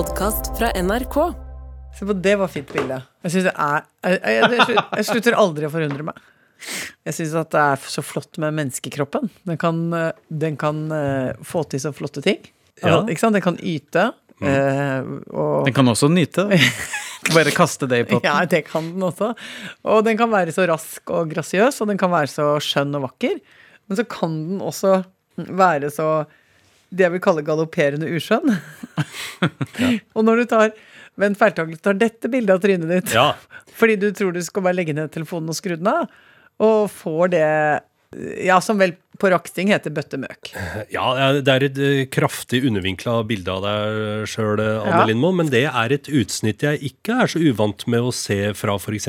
podkast fra NRK. Se på, det var fint bilde. Jeg, det er, jeg, jeg, jeg, slutter aldri å forundre meg. Jeg syns at det er så flott med menneskekroppen. Den kan, eh, den kan eh, få til så flotte ting. Ja. Ikke sant? Den kan yte. eh, og Den kan også nyte. Bare kaste det i potten. Ja, det kan den også. Og den kan være så rask og grasiøs, og den kan være så skjønn og vakker. Men så kan den også være så det jeg vil kalle galopperende uskjønn. og når du tar ved feiltakelig, tar dette bildet av trynet ditt Ja. fordi du tror du skal bare legge ned telefonen og skru den av, og får det ja, som vel på raksting heter bøttemøk. Ja, det er et eh, kraftig undervinkla bilde av deg sjøl, Anne Ja. Lindmo, men det er et utsnitt jeg ikke er så uvant med å se fra f.eks.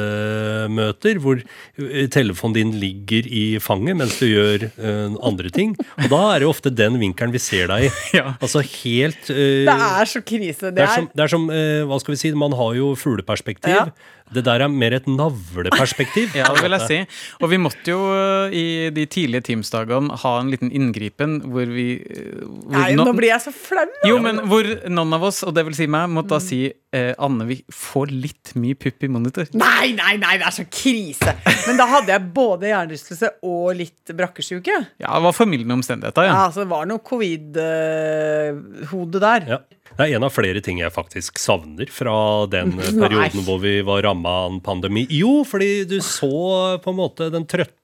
Teams-møter, hvor eh, telefonen din ligger i fanget mens du gjør eh, andre ting. Og da er det ofte den vinkelen vi ser deg i. Ja. Altså helt eh, Det er så krise. det er som, det er som eh, hva skal vi si, man har jo fugleperspektiv. Ja. Det der er mer et navleperspektiv. Ja, det vil jeg si. Og vi måtte jo øh, i de tidlige Teams-dagene ha en liten inngripen hvor vi øh, hvor Nei, no- nå blir jeg så flau! Jo, men hvor noen av oss, og det vil si meg, måtte da si eh, Anne, vi får litt mye pupp i monitor. Nei, nei, nei, det er så krise! Men da hadde jeg både hjernerystelse og litt brakkesjuke. Ja, det var formildende omstendigheter, Ja, ja. altså det var noe covid-hode der. Ja. Det er en av flere ting jeg faktisk savner fra den eh, Nei. perioden hvor vi var ramma av en pandemi. Jo, fordi du så på en måte den trøtte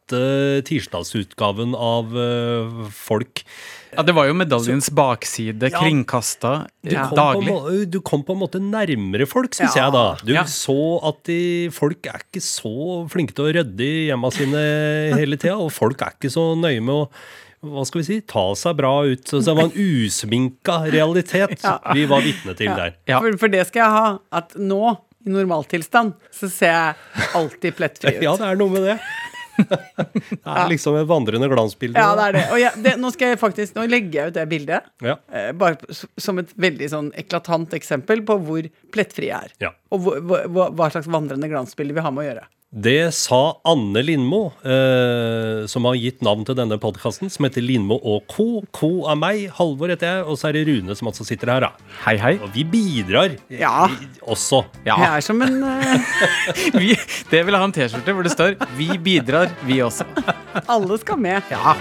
tirsdagsutgaven av uh, folk. ja. Det var jo medaljens bakside, Ja. kringkasta ja. kom på, daglig. du kom på en måte nærmere folk, syns Ja. jeg da. Du Ja. så at de, folk er ikke så flinke til å rydde i hjemma sine hele tida, og folk er ikke så nøye med å hva skal vi si, ta seg bra ut. Så det var en usminka realitet vi var vitne til der. Ja. For, for det skal jeg ha. At nå, i normaltilstand, så ser jeg alltid plettfri ut. Ja, det er noe med det. Det er liksom et vandrende glansbilde. Ja, det er det. Og jeg, det, nå skal jeg faktisk, nå legger jeg ut det bildet. Ja. Eh, bare som et veldig sånn eklatant eksempel på hvor plettfri jeg er. Ja. Og hvor, hvor, hva- hva slags vandrende glansbilde vi har med å gjøre. Det sa Anne Lindmo, eh, som har gitt navn til denne podkasten, som heter Lindmo og co. Co er meg, Halvor heter jeg, og så er det Rune som altså sitter her. Da. Hei, hei. Og vi bidrar Ja. vi, også. Ja. Jeg er som en uh... Vi, det vil jeg ha en T-skjorte hvor det står 'Vi bidrar, vi også'. Alle skal med. Ja.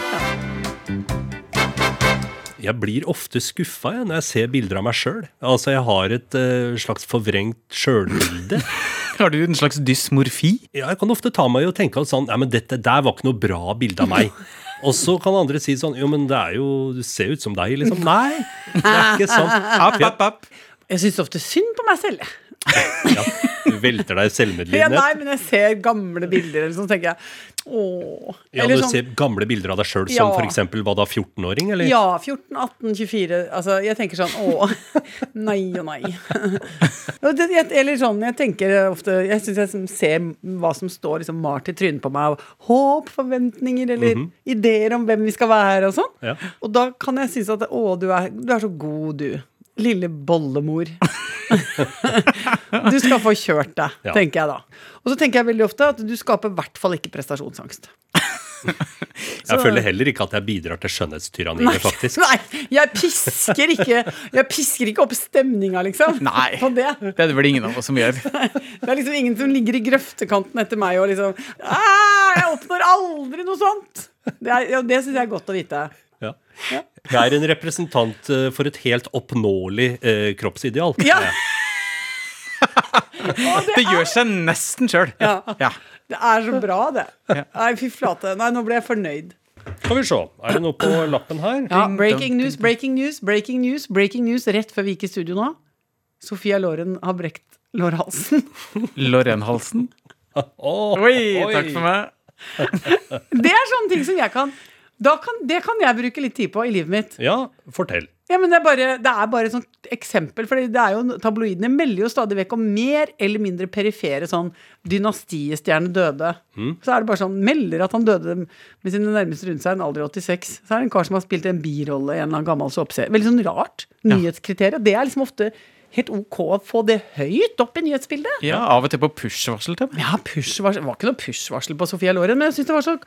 Jeg blir ofte skuffa når jeg ser bilder av meg sjøl. Altså, jeg har et uh, slags forvrengt sjølbilde. Har du en slags dysmorfi? Ja, jeg kan ofte ta meg i å tenke at sånn, ja, men dette der var ikke noe bra bilde av meg. Og så kan andre si sånn, jo, men det er jo, du ser ut som deg, liksom. Nei, det er ikke sant. App, app, app. Jeg syns ofte synd på meg selv. Ja, du velter deg i Ja, nei, men jeg ser gamle bilder, eller sånn, tenker jeg åh. Ja, du sånn- ser gamle bilder av deg sjøl Ja. som eksempel, hva da, 14-åring, eller? Ja, 14, 18, 24 Altså, jeg tenker sånn Å, nei og nei. Eller sånn, jeg tenker ofte Jeg syns jeg ser hva som står liksom malt i trynet på meg av håp, forventninger eller ideer om hvem vi skal være og sånn. Ja. Og da kan jeg synes at Å, du er, du er så god, du. Lille bollemor. du skal få kjørt deg, Ja. tenker jeg da. Og så tenker jeg veldig ofte at du skaper i hvert fall ikke prestasjonsangst. Jeg føler heller ikke at jeg bidrar til skjønnhetstyranniet, faktisk. Nei, jeg pisker ikke Jeg pisker ikke opp stemninga, liksom. Nei. På det. Det er det vel ingen av oss som gjør. Det er liksom ingen som ligger i grøftekanten etter meg og liksom «Ah, Jeg oppnår aldri noe sånt! Det, er- ja, det syns jeg er godt å vite. Ja. Jeg er en representant eh, for et helt oppnåelig eh, kroppsideal. Ja. Det gjør seg nesten sjøl. Ja. Ja. Det er så bra, det. Nei, fy flate. Nei, nå ble jeg fornøyd. Skal vi se. Er det noe på lappen her? Ja, breaking news, breaking news, breaking news, breaking news rett før vi gikk i studio nå. Sofia Loren har brekt lårhalsen. Lorenhalsen. oh, Oi, takk for meg. Det er sånne ting som jeg kan, kan Det kan jeg bruke litt tid på i livet mitt. Ja, fortell. Ja, men Det er bare, det er bare et sånt eksempel. For det er jo, Tabloidene melder jo stadig vekk om mer eller mindre perifere sånn dynastiestjerne døde. Så er det bare sånn melder at han døde med sine nærmeste rundt seg, en alder av 86. Så er det en kar som har spilt en birolle i en eller annen gammel såpeserie. Veldig sånn rart. Nyhetskriterium. Det er liksom ofte helt ok å få det høyt opp i nyhetsbildet. Ja, Av og til på push-varsel. Ja, push-varsel. Det var ikke noe push-varsel på Sofia Loren, men jeg syns det var så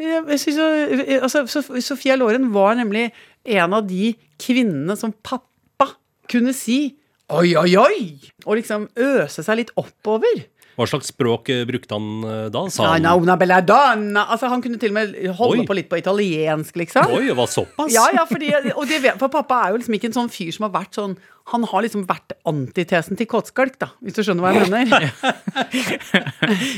jeg, synes, jo- altså, Sofia Loren var nemlig en av de kvinnene som pappa kunne si oi, oi, oi, og liksom øse seg litt oppover. Hva slags språk eh, brukte han eh, da? Sa han no, bella donna. Altså, han kunne til og med holde Oi. på litt på italiensk, liksom. Oi, det var såpass? Ja, ja, fordi, og det for pappa er jo liksom ikke en sånn fyr som har vært sånn Han har liksom vært antitesen til kåtskalk, da, hvis du skjønner hva jeg mener.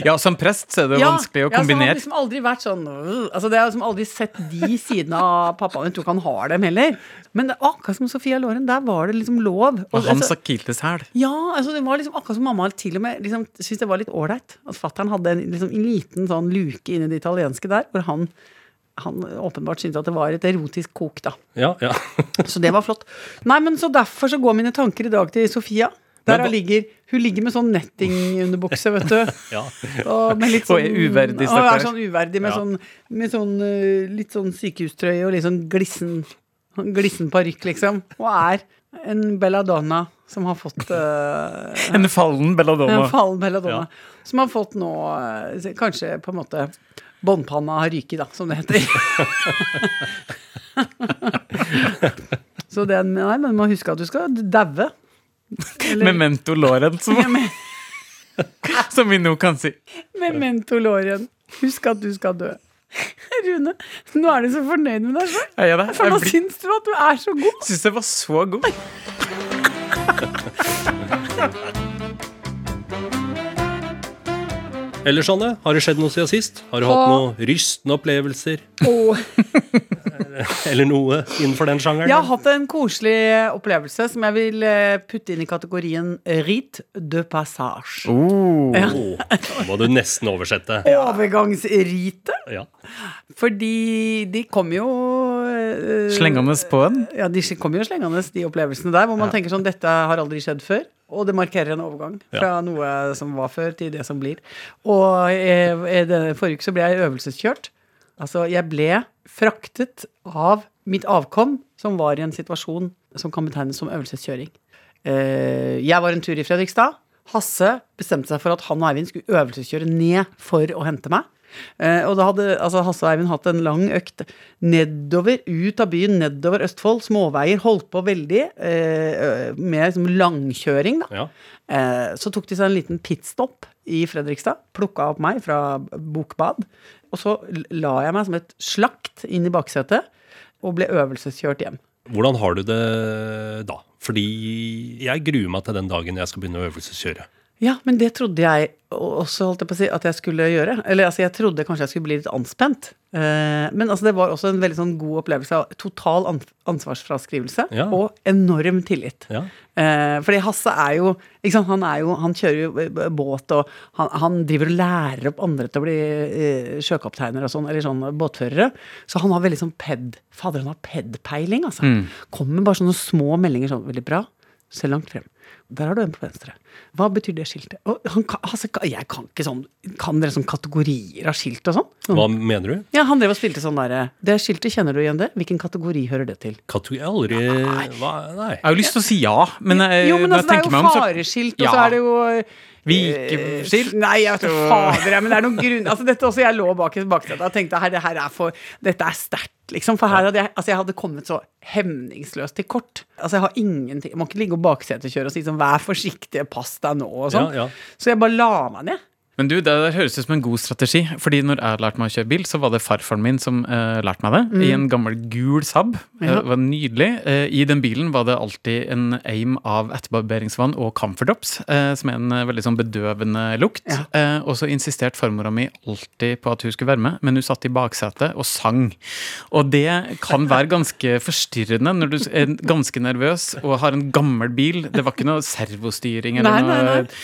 Ja, som prest så er det Ja, vanskelig å kombinere. ja, så han har liksom aldri vært sånn øh, Altså, det har liksom aldri sett de sidene av pappaen. Jeg tror ikke han har dem heller. Men det, akkurat som Sofia Loren, der var det liksom lov. Og, Og hans altså, akilleshæl. ja, altså det var liksom akkurat som mamma til og med liksom, syntes det var litt ålreit. At fattern hadde en, liksom, en liten sånn luke inni det italienske der, hvor han, han åpenbart syntes at det var et erotisk kok, da. Ja, ja. Så det var flott. Nei, men så derfor så går mine tanker i dag til Sofia. Der hun ligger, hun ligger med sånn nettingunderbukse, vet du. ja. Og, med litt Og sånn, er uverdig, og er sånn uverdig med Ja. sånn, med sånn øh, litt sånn sykehustrøye og litt sånn glissen, glissen parykk, liksom. Og er en belladonna som har fått uh, En fallen belladonna. en fallen belladonna. Som har fått nå uh, kanskje på en måte Båndpanna har ryket, da, som det heter. Så den Nei, men du må huske at du skal daue. Memento Lauren, som, som vi nå kan si. Memento Lauren. Husk at du skal dø. Rune, nå er du så fornøyd med deg selv. Ja, ja, det? For nå blir- syns du at du er så god. syns jeg var så god. Ellers, Anne, har det skjedd noe siden sist? Har du hatt noen rystende opplevelser? Oh. Eller noe innenfor den sjangeren? jeg har hatt en koselig opplevelse som jeg vil eh, putte inn i kategorien Rite de passage. Oh. Ja. Da må du nesten oversette. Overgangsrite. Ja. Fordi de kom jo eh, Slengende på en. Ja, de kom jo slengende, de opplevelsene der, hvor man tenker sånn Dette har aldri skjedd før. Og det markerer en overgang fra noe som var før, til det som blir. Og jeg, jeg, denne forrige uke så ble jeg øvelseskjørt. Altså, jeg ble fraktet av mitt avkom, som var i en situasjon som kan betegnes som øvelseskjøring. Eh, jeg var en tur i Fredrikstad. Hasse bestemte seg for at han og Eivind skulle øvelseskjøre ned for å hente meg. Eh, og da hadde altså, Hasse og Eivind hatt en lang økt nedover, ut av byen, nedover Østfold. Småveier. Holdt på veldig eh, med liksom, langkjøring, da. ja. Eh, så tok de seg en liten pitstop i Fredrikstad. Plukka opp meg fra Bokbad. Og så la jeg meg som et slakt inn i baksetet og ble øvelseskjørt hjem. Hvordan har du det da? Fordi jeg gruer meg til den dagen jeg skal begynne å øvelseskjøre. Ja, men det trodde jeg også holdt jeg på å si, at jeg skulle gjøre. Eller altså, jeg trodde kanskje jeg skulle bli litt anspent. Eh, men altså, det var også en veldig sånn god opplevelse av total an ansvarsfraskrivelse Ja. og enorm tillit. Ja. Eh, fordi Hasse er jo, sant, han er jo Han kjører jo eh, båt, og han, han driver og lærer opp andre til å bli eh, sjøkapteiner og sånn, eller sånn båtførere. Så han har veldig sånn ped Fader, han har ped-peiling, altså. Kommer bare sånne små meldinger sånn Veldig bra. Se langt frem. Der har du en på venstre. Hva betyr det skiltet? Og han, altså, jeg kan ikke sånn Kan dere sånn kategorier av skilt og sånn? Hva mener du? Ja, han drev og spilte sånn derre Det skiltet, kjenner du igjen det? Hvilken kategori hører det til? Kategori? Aldri hva? Nei. Jeg har jo lyst til å si ja, men jeg, Jo, men altså, det jeg er jo fareskilt, og Ja. så er det jo Vikeskilt. Nei, jeg vet ikke fader, men det er noen grunn Altså, dette også, jeg lå bak i baksetet og tenkte her, det her er for Dette er sterkt, liksom. For her hadde jeg Altså, jeg hadde kommet så hemningsløst til kort. Altså, jeg har ingenting Jeg må ikke ligge og baksetekjøre og si sånn Vær forsiktig, pass deg nå, og sånn. Ja, ja. Så jeg bare la meg ned. Men du, det høres ut som en god strategi. Fordi når jeg lærte meg å kjøre bil, så var det farfaren min som uh, lærte meg det. I en gammel gul Saab. Mm. Ja. Det var nydelig. Uh, I den bilen var det alltid en aim av etterbarberingsvann og Comfortops, uh, som er en eh, veldig sånn bedøvende lukt. Ja. Eh, og så insisterte farmora mi alltid på at hun skulle være med, men hun satt i baksetet og sang. Og det kan være ganske forstyrrende når du er ganske nervøs og har en gammel bil. Det var ikke noe servostyring eller Nei, nei, noe nei. eh,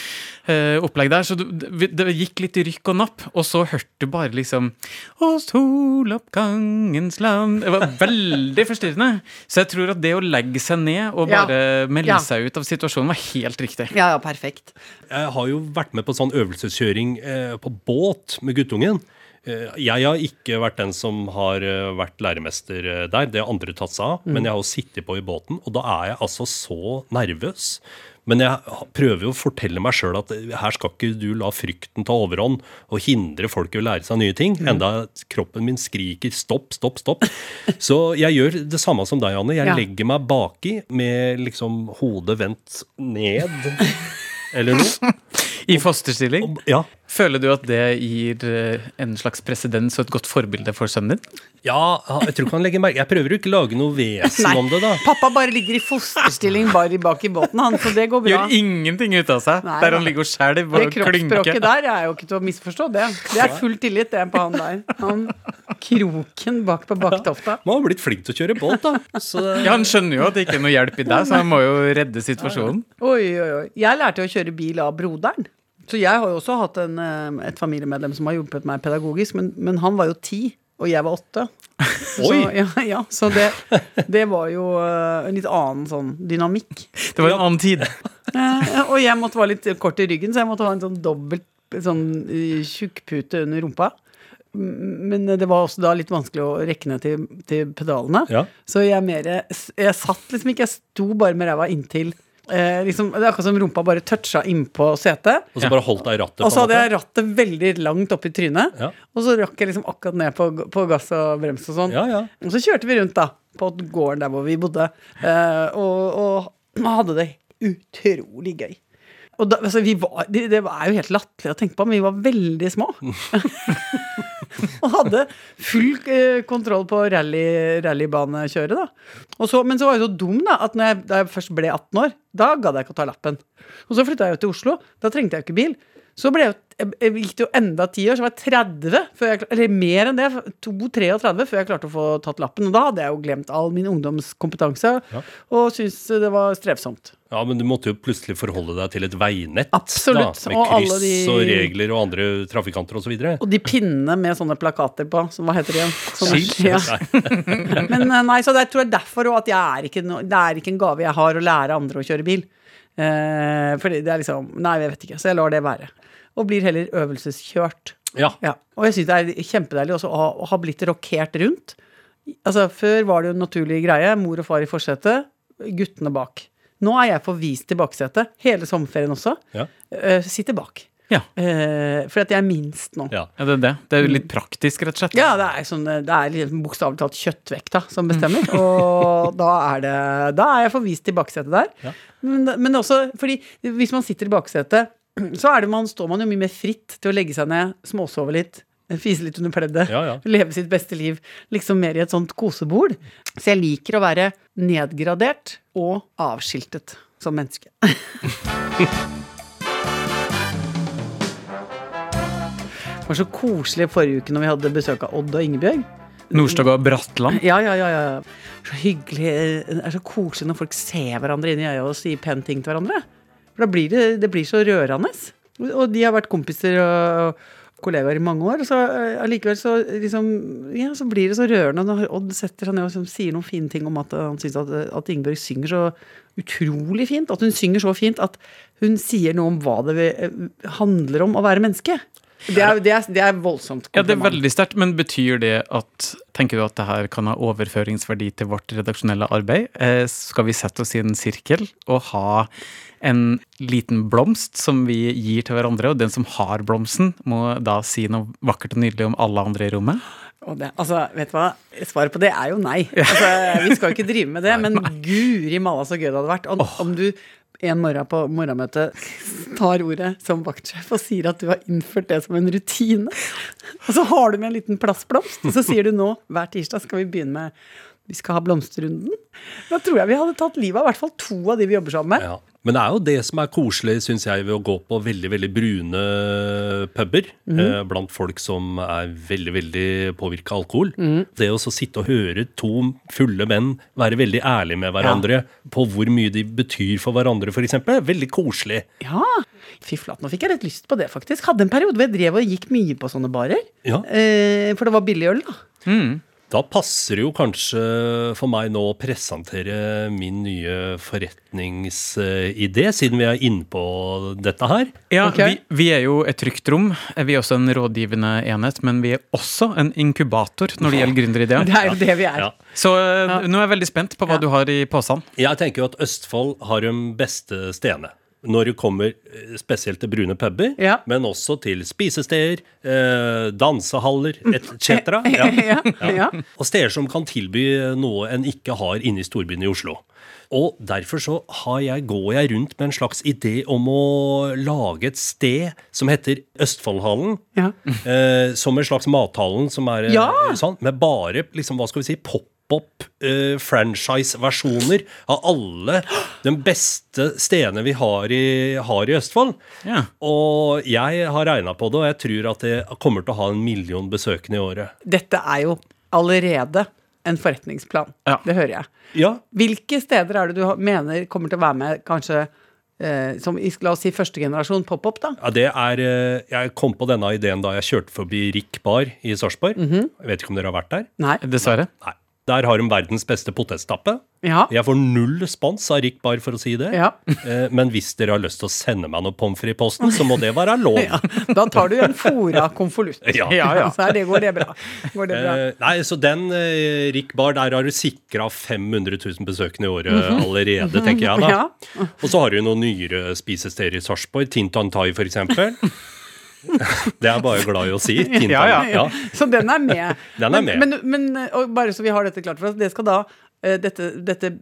opplegg der. Så det, det gikk litt rykk og napp, og så hørte du bare liksom Å, soloppgangens land Det var veldig forstyrrende. Så jeg tror at det å legge seg ned og Ja. bare melde Ja. seg ut av situasjonen var helt riktig. Ja, ja, perfekt. Jeg har jo vært med på sånn øvelseskjøring eh, på båt med guttungen. Eh, Jeg har ikke vært den som har eh, vært læremester eh, der, det har andre tatt seg av. Men jeg har jo sittet på i båten, og da er jeg altså så nervøs. Men jeg prøver jo å fortelle meg sjøl at her skal ikke du la frykten ta overhånd og hindre folk i å lære seg nye ting. Enda kroppen min skriker stopp, stopp, stopp. Så jeg gjør det samme som deg, Anne. Jeg Ja. legger meg baki med liksom hodet vendt ned. Eller noe. I fosterstilling. Ja. Føler du at det gir eh, en slags presedens og et godt forbilde for sønnen din? Ja, jeg tror ikke han legger merke Jeg prøver jo ikke å lage noe vesen Nei. om det, da. Pappa bare ligger i fosterstilling bare bak i båten, han, så det går bra. Gjør ingenting ut av seg. Nei, der han ligger og skjelver Det og klynker. kroppsspråket der er jo ikke til å misforstå, det. Det er full tillit, det, på han der. Han kroken bak på baktofta. Man har blitt flink til å kjøre båt, da. Så Ja, Han skjønner jo at det ikke er noe hjelp i deg, så han må jo redde situasjonen. Oi, oi, oi. Jeg lærte å kjøre bil av broderen. Så jeg har jo også hatt en, eh, et familiemedlem som har hjulpet meg pedagogisk, men, men han var jo ti, og jeg var åtte. Så, Oi! ja, ja, så det, det var jo eh, en litt annen sånn dynamikk. Det var en annen tid. Eh, og jeg måtte være litt kort i ryggen, så jeg måtte ha en sånn dobbelt sånn eh, tjukkpute under rumpa. Men det var også da litt vanskelig å rekke ned til, til pedalene. Ja. Så jeg mer Jeg satt liksom ikke, jeg sto bare med ræva inntil eh, liksom, Det er akkurat som rumpa bare toucha innpå setet. Og så bare holdt deg i rattet. Og så hadde jeg rattet veldig langt opp i trynet. Ja. Og så rakk jeg liksom akkurat ned på, på gass og brems og sånn. Ja, ja. Og så kjørte vi rundt da på gården der hvor vi bodde, eh, og, og hadde det utrolig gøy. Og da, altså, vi var, det, det er jo helt latterlig å tenke på, men vi var veldig små. og hadde full eh, kontroll på rally, rallybanekjøret. da. Så, men så var jeg så dum da, at jeg, da jeg først ble 18 år, da gadd jeg ikke å ta lappen. Og så flytta jeg jo til Oslo. Da trengte jeg jo ikke bil. Så ble jeg, jeg, jeg gikk det jo enda ti år, så var jeg 30, før jeg, eller mer enn det, 2-33 før jeg klarte å få tatt lappen. Og da hadde jeg jo glemt all min ungdomskompetanse Ja. og syntes det var strevsomt. Ja, men du måtte jo plutselig forholde deg til et veinett. Absolutt, Da, med og kryss de- og regler og andre trafikanter osv. Og de pinnene med sånne plakater på, som hva heter de igjen? Skilt? Ja. Men eh, nei, så det tror jeg derfor også at jeg er ikke no, det er ikke en gave jeg har å lære andre å kjøre bil. Eh, fordi det er liksom Nei, jeg vet ikke. Så jeg lar det være. Og blir heller øvelseskjørt. Ja. Ja. Og jeg syns det er kjempedeilig også å ha, å ha blitt rokert rundt. Altså, Før var det jo en naturlig greie. Mor og far i forsetet, guttene bak. Nå er jeg forvist til baksetet. Hele sommerferien også. Ja. Eh, sitter bak. Ja. Eh, for at jeg er minst nå. ja. Det er det. Det er jo litt praktisk, rett og slett. Ja, det er, sånn, det er bokstavelig talt kjøttvekta som bestemmer. Og da er, det, da er jeg forvist til baksetet der. Ja. Men, men også fordi hvis man sitter i baksetet, så er det man, står man jo mye mer fritt til å legge seg ned, småsove litt, fise litt under pleddet. Ja, ja. Leve sitt beste liv. Liksom mer i et sånt kosebord. Så jeg liker å være nedgradert og avskiltet som menneske. var så koselig forrige uke når vi hadde besøk av Odd og Ingebjørg. Nordstoga og Bratland. Ja, ja, ja, ja. Så hyggelig. Det er så koselig når folk ser hverandre inn i øya og sier pene ting til hverandre. For da blir det, det blir så rørende. Og de har vært kompiser og kollegaer i mange år. Og så eh, allikevel så liksom Ja, så blir det så rørende når Odd setter seg ned og liksom sier noen fine ting om at han syns at, at Ingebjørg synger så utrolig fint. At hun synger så fint at hun sier noe om hva det handler om å være menneske. Det er, det er, det er voldsomt. Ja, det er veldig sterkt, men betyr det at Tenker du at det her kan ha overføringsverdi til vårt redaksjonelle arbeid? Eh, skal vi sette oss i en sirkel og ha en liten blomst som vi gir til hverandre, og den som har blomsten, må da si noe vakkert og nydelig om alle andre i rommet? Og det, altså, vet du hva? Svaret på det er jo nei. Altså, vi skal jo ikke drive med det, men guri malla så gøy det hadde vært om, om du en morgen på morgenmøtet tar ordet som vaktsjef og sier at du har innført det som en rutine. Og så har du med en liten plastblomst, og så sier du nå hver tirsdag skal vi begynne med vi skal ha blomsterrunden. Da tror jeg vi hadde tatt livet av i hvert fall to av de vi jobber sammen med. Ja. Men det er jo det som er koselig, syns jeg, ved å gå på veldig veldig brune puber eh, blant folk som er veldig veldig påvirka av alkohol. Det å så sitte og høre to fulle menn være veldig ærlige med hverandre på hvor mye de betyr for hverandre, f.eks., er veldig koselig. Ja. Fy flate, nå fikk jeg litt lyst på det, faktisk. Hadde en periode hvor jeg drev og gikk mye på sånne barer. Ja. Eh, for det var billig øl, da. Mm. Da passer det jo kanskje for meg nå å presentere min nye forretningsidé, siden vi er inne på dette her. Ja, okay. vi, vi er jo et trygt rom. Vi er også en rådgivende enhet, men vi er også en inkubator når det gjelder gründerideer. Det er jo det vi er. Ja. Så eh, nå er jeg veldig spent på hva Ja. du har i posen. Jeg tenker jo at Østfold har de beste stedene. Når det kommer eh, spesielt til brune puber, Ja. men også til spisesteder, eh, dansehaller etc. Ja. Ja. Og steder som kan tilby noe en ikke har inne i storbyen i Oslo. Og derfor så har jeg, går jeg rundt med en slags idé om å lage et sted som heter Østfoldhallen. Ja. Eh, som en slags mathallen som er eh, Ja! sånn, med bare liksom, hva skal vi si, pop-up eh, franchise-versjoner av alle de beste stedene vi har i, har i Østfold. Ja. Og jeg har regna på det, og jeg tror at det kommer til å ha en million besøkende i året. Dette er jo allerede en forretningsplan. Ja. Det hører jeg. Ja, Hvilke steder er det du mener kommer til å være med, kanskje eh, som la oss si første generasjon pop-up, da? Ja, det er eh, Jeg kom på denne ideen da jeg kjørte forbi Rick Bar i Sarpsborg. Mhm. Jeg vet ikke om dere har vært der? Nei. Dessverre. Nei. Der har de verdens beste potetstappe. Ja. Jeg får null spons av Rick Bar, for å si det. Ja. Eh, Men hvis dere har lyst til å sende meg noe pommes frites i posten, så må det være lov. ja. Da tar du en fora konvolutt. Ja. Ja, ja. Så det, går det bra. Går det bra. Eh, nei, så den eh, Rick Bar, der har du sikra 500 000 besøkende i året allerede, tenker jeg da. Ja. Og så har du noen nyere spisesteder i Sarpsborg. Tintantai, for eksempel. Det er jeg bare glad i å si. Ja, ja. ja. Så den er med. Den er men, med. Men, men og bare så vi har dette klart for oss, det skal da eh, dette, dette,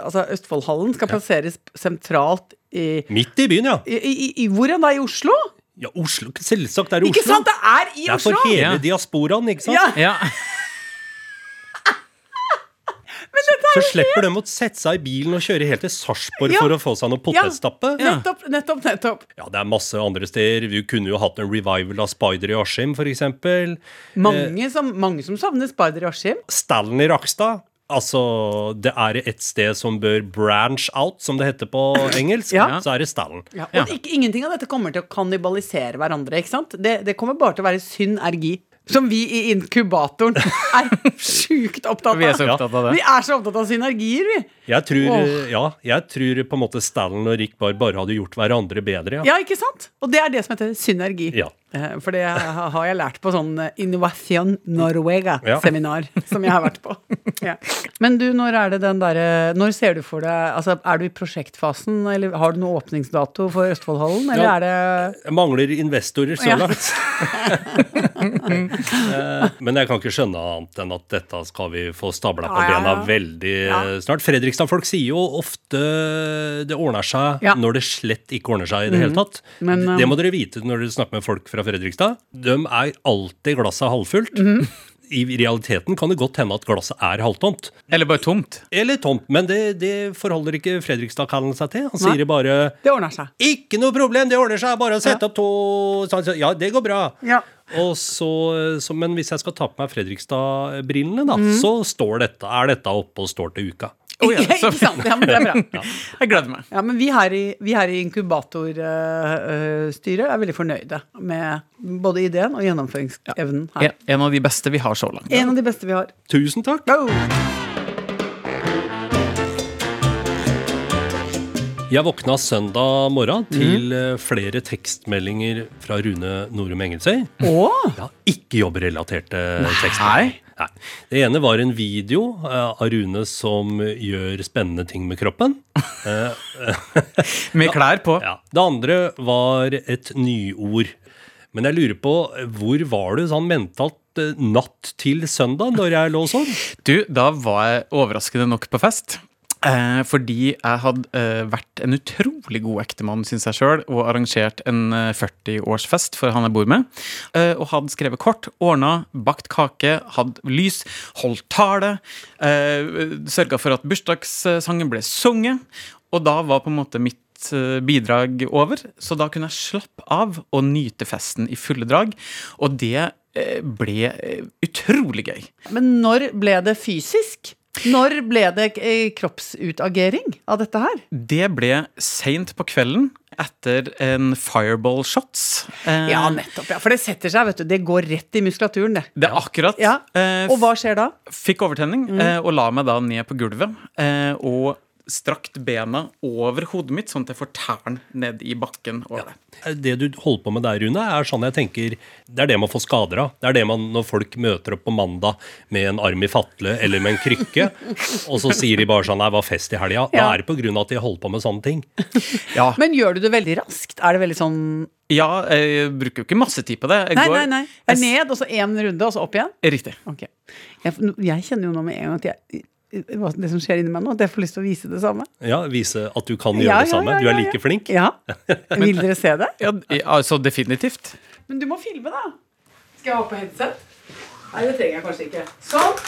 altså Østfoldhallen skal plasseres sentralt i, Midt i byen, ja. i, i, i Hvor er det? I Oslo? Ja, Oslo, Selvsagt er det Ikke sant? Det er i Oslo! Det er Oslo! for hele Ja. diasporaen, ikke sant? Ja, Ja. Så slipper de å sette seg i bilen og kjøre helt til Sarpsborg for å få seg noe potetstappe. Ja. nettopp, nettopp, nettopp. Ja, det er masse andre steder. Vi kunne jo hatt en revival av Spider i Askim, f.eks. Mange som, mange som savner Spider i Askim. Stallen i Rakstad. Altså, det er et sted som bør branch out, som det heter på engelsk. Ja. Så er det Stallen. Ja, og ikke, ingenting av dette kommer til å kannibalisere hverandre. ikke sant? Det, det kommer bare til å være synergi. Som vi i inkubatoren er sjukt opptatt av. Vi er så opptatt av det. Vi er så opptatt av synergier, vi. Jeg tror, oh. ja, jeg tror på en måte Stalin og Rick Barr bare hadde gjort hverandre bedre. Ja. Ja, ikke sant? Og det er det som heter synergi. Ja. Eh, For det har jeg lært på sånn eh, Innovation Norwega-seminar som jeg har vært på. Ja. Men du, når er det den derre Når ser du for deg Altså, er du i prosjektfasen, eller har du noe åpningsdato for Østfoldhallen, eller Ja. er det Jeg mangler investorer så Ja. langt. Eh, Men jeg kan ikke skjønne annet enn at dette skal vi få stabla på Ja, ja, bena veldig Ja. eh, Fredrikstad-folk sier jo ofte det ordner seg Ja. Når det slett ikke ordner seg i det hele tatt. Men, det um, må dere vite når dere snakker med folk fra Fredrikstad. De er alltid glasset halvfullt. Mhm. I realiteten kan det godt hende at glasset er halvtomt. Eller bare tomt. Eller tomt, men det, det forholder ikke Fredrikstad-kallen seg til. Han Nei. sier bare Det ordner seg. ikke noe problem, det ordner seg. Bare å sette opp to Ja, det går bra. Ja. Og så, så, men hvis jeg skal ta på meg Fredrikstad-brillene, da, mm. så står dette, er dette oppe og står til uka. Oh, ja, så- ikke sant? Ja, men det er bra. Jeg gleder meg. Ja, men vi her i, vi her i inkubatorstyret er veldig fornøyde med både ideen og gjennomføringsevnen her. En, en av de beste vi har så langt. En av de beste vi har. Tusen takk. Go! Jeg våkna søndag morgen til eh, flere tekstmeldinger fra Rune Norum Engelsøy. Oh. Ja, ikke jobbrelaterte tekstmeldinger. Nei. Det ene var en video eh, av Rune som gjør spennende ting med kroppen. Eh, Med klær på. Ja. Det andre var et nyord. Men jeg lurer på, hvor var du sånn mentalt natt til søndag når jeg lå sånn? Du, da var jeg overraskende nok på fest. Eh, fordi jeg hadde eh, vært en utrolig god ektemann, syns jeg sjøl, og arrangert en eh, 40-årsfest for han jeg bor med. Eh, og hadde skrevet kort, ordna, bakt kake, hadde lys, holdt tale. Eh, Sørga for at bursdagssangen ble sunget. Og da var på en måte mitt eh, bidrag over, så da kunne jeg slappe av og nyte festen i fulle drag. Og det eh, ble utrolig gøy. Men når ble det fysisk? Når ble det eh, kroppsutagering av dette her? Det ble seint på kvelden. etter en fireball shots. Eh, Ja, nettopp. ja For det setter seg, vet du. Det går rett i muskulaturen, det. Det er akkurat. Ja. Eh, Og hva skjer da? Fikk overtenning eh, og la meg da ned på gulvet. Eh, og strakt bena over hodet mitt, sånn at jeg får tærne ned i bakken. over det. Det du holder på med der, Rune, er sånn jeg tenker Det er det man får skader av. Det er det man når folk møter opp på mandag med en arm i fatle eller med en krykke, og så sier de bare sånn 'Nei, var fest i helga'. Da er det på grunn av at de holder på med sånne ting. Ja, Men gjør du det veldig raskt? Er det veldig sånn ja, jeg bruker jo ikke masse tid på det. Jeg Nei, går- nei, nei. Det er ned, og så én runde, og så opp igjen? Riktig. Okay. Jeg, jeg kjenner jo nå med en gang at jeg hva- det som skjer inni meg nå, at jeg får lyst til å vise det samme. Ja, Vise at du kan gjøre Ja, det samme. ja, Du er like flink. Ja. Vil dere se det? Ja, altså definitivt. Men du må filme, da. Skal jeg ha på headset? Nei, det trenger jeg kanskje ikke. Sånn.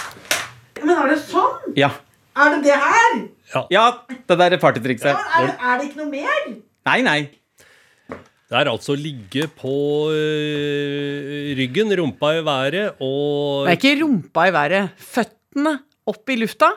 Men er det sånn? Ja. Er det det her? ja, det der er partytrikset. Er det, er det ikke noe mer? Nei, nei. Det er altså ligge på øh, ryggen, rumpa i været og Det er ikke rumpa i været. Føttene opp i lufta.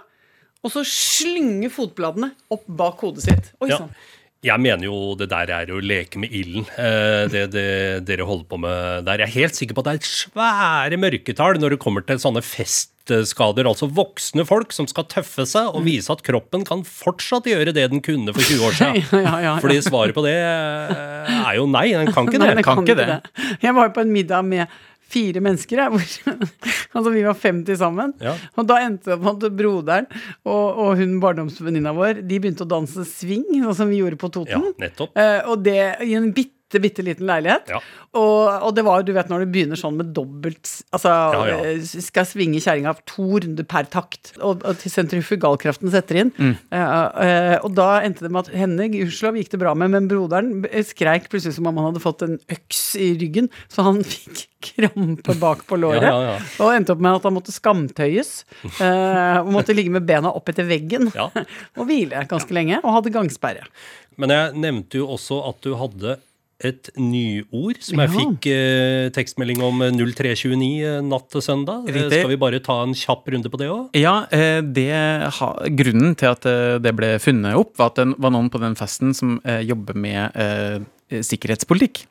Og så slynge fotbladene opp bak hodet sitt. Oi Ja. sann. Jeg mener jo det der er å leke med ilden, eh, det, det dere holder på med der. Jeg er helt sikker på at det er et svære mørketall når det kommer til sånne festskader. Altså voksne folk som skal tøffe seg og vise at kroppen kan fortsatt gjøre det den kunne for 20 år siden. Ja, ja, ja. Fordi svaret på det eh, er jo nei, den kan ikke Nei, det. det kan kan ikke ikke det. Jeg var jo på en middag med fire mennesker. Hvor, altså Vi var 50 sammen. Ja. Og da endte det med at broderen og, og hun barndomsvenninna vår De begynte å danse swing, sånn som vi gjorde på Toten. Ja, nettopp. Eh, og det i en bitte, bitte liten leilighet. Ja. Og, og det var du vet når du begynner sånn med dobbelt Altså Ja, ja. eh, skal svinge kjerringa to runder per takt, og, og til sentrifugalkraften setter inn. Mm. Uh, og da endte det med at henne, gudskjelov, gikk det bra med, men broderen skreik plutselig som om han hadde fått en øks i ryggen, så han fikk krampe bak på låret. Ja, ja, ja. Og endte opp med at han måtte skamtøyes. eh, og måtte ligge med bena opp etter veggen Ja. og hvile ganske lenge, og hadde gangsperre. Men jeg nevnte jo også at du hadde et nyord som jeg fikk eh, tekstmelding om eh, 0329 eh, natt til søndag. Eh, Riktig. Skal vi bare ta en kjapp runde på det òg? Ja, eh, det ha, Grunnen til at eh, det ble funnet opp, var at det var noen på den festen som eh, jobber med eh, sikkerhetspolitikk.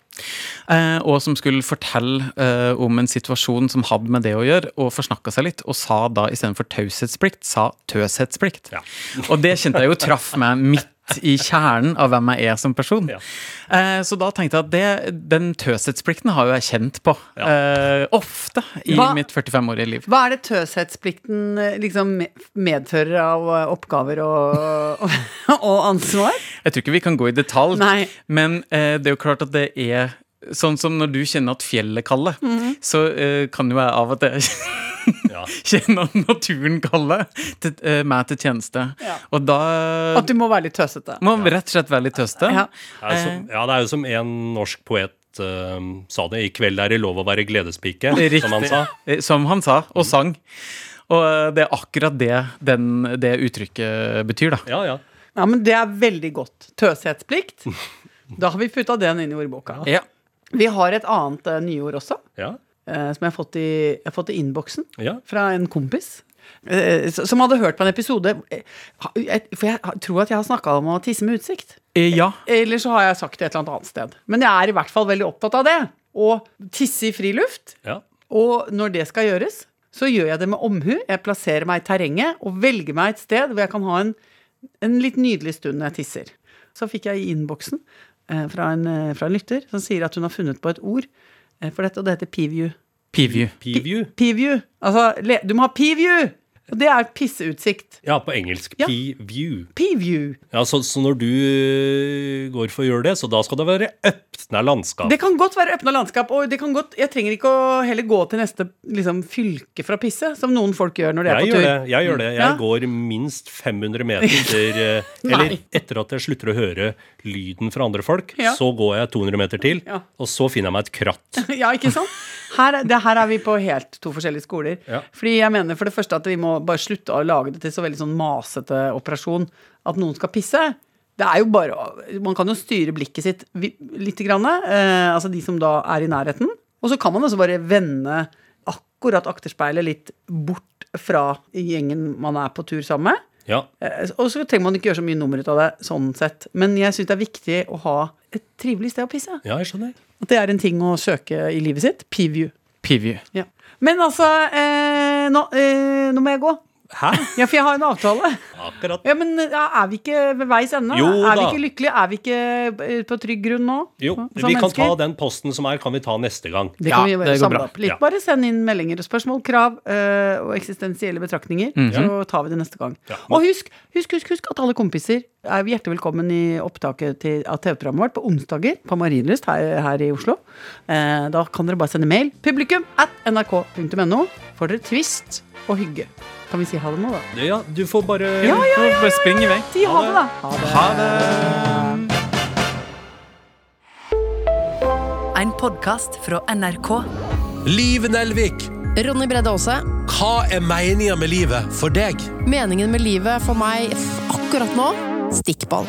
Eh, og som skulle fortelle eh, om en situasjon som hadde med det å gjøre, og forsnakka seg litt, og sa da istedenfor taushetsplikt, sa tøshetsplikt. Ja. Og det kjente jeg jo traff meg midt i kjernen av hvem jeg er som person. Ja. Eh, så da tenkte jeg at det, den tøshetsplikten har jo jeg kjent på eh, ofte i Hva- mitt 45-årige liv. Hva er det tøshetsplikten eh, liksom medfører av eh, oppgaver og, og, og ansvar? Jeg tror ikke vi kan gå i detalj, Nei. men eh, det er jo klart at det er Sånn som når du kjenner at fjellet kaller, mm. så uh, kan jo jeg av og til Ja. kjenne at naturen kaller til, uh, meg til tjeneste. Ja. Og da At du må være litt tøsete. må ja. rett og slett være litt tøsete. Ja. Det som, ja, det er jo som en norsk poet uh, sa det. I kveld er det lov å være gledespike, Riktig. som han sa. Som han sa, og sang. Og det er akkurat det den, det uttrykket betyr, da. Ja, ja. Ja, men det er veldig godt. Tøshetsplikt. Da har vi putta den inn i ordboka. Ja. Vi har et annet uh, nyord også, Ja, Uh, som jeg har fått i, har fått i innboksen ja. fra en kompis. eh, Som hadde hørt på en episode For jeg tror at jeg har snakka om å tisse med utsikt. Eh, ja. Eller så har jeg sagt det et eller annet sted. Men jeg er i hvert fall veldig opptatt av det. Å tisse i friluft. ja. Og når det skal gjøres, så gjør jeg det med omhu. Jeg plasserer meg i terrenget og velger meg et sted hvor jeg kan ha en, en litt nydelig stund når jeg tisser. Så fikk jeg i innboksen fra, en, eh, fra en lytter som sier at hun har funnet på et ord eh, for dette, og det heter. Peeview. Peeview. Peeview. Altså, le, du må ha peeview! Og det er pisseutsikt. Ja, på engelsk. Ja. P-view. Ja, så, så når du øh, går for å gjøre det, så da skal det være åpna landskap. Det kan godt være åpna landskap, og det kan godt, jeg trenger ikke å heller gå til neste liksom, fylke fra pisse, som noen folk gjør når de er Jeg på tur. det. Jeg gjør det. Jeg Ja. går minst 500 meter eh, Eller etter at jeg slutter å høre lyden fra andre folk, Ja. så går jeg 200 meter til, og så finner jeg meg et kratt. Ja, ikke sant? Her, er- det, her er vi på helt to forskjellige skoler. Fordi jeg mener for det første at vi må bare slutte å lage det til så veldig sånn masete operasjon at noen skal pisse. Det er jo bare Man kan jo styre blikket sitt litt lite grann, eh, altså de som da er i nærheten. Og så kan man også bare vende akkurat akterspeilet litt bort fra gjengen man er på tur sammen med. Ja. Eh, Og så trenger man ikke gjøre så mye nummer ut av det, sånn sett. Men jeg syns det er viktig å ha et trivelig sted å pisse. ja, jeg skjønner. At det er en ting å søke i livet sitt. P-view. Peeview. Ja. Men altså, eh, nå, eh, nå må jeg gå. Hæ? Ja, for jeg har en avtale. Akkurat. Ja, Men ja, er vi ikke ved veis ende? Jo er vi ikke lykkelige? Er vi ikke eh, på trygg grunn nå? Jo, Som vi kan ta den posten som er, kan vi ta neste gang. Det Ja, vi bare samle opp litt. Ja. Bare send inn meldinger og spørsmål, krav øh, og eksistensielle betraktninger. Så tar vi det neste gang. Ja. Og husk, husk, husk, husk at alle kompiser er hjertelig velkommen i opptaket til, av TV-programmet vårt på onsdager på Marienlyst her, her i Oslo. Eh, da kan dere bare sende mail. Publikum at nrk.no. Får dere twist og hygge. Kan vi si ha det nå, da? Ja, du får bare Ja, ja, ja, Bare springe i vei. Si ha det, da. Ha det. En podkast fra NRK. Liv Nelvik, Ronny Bredde Aase. hva er meninga med livet for deg? Meningen med livet for meg akkurat nå stikkball.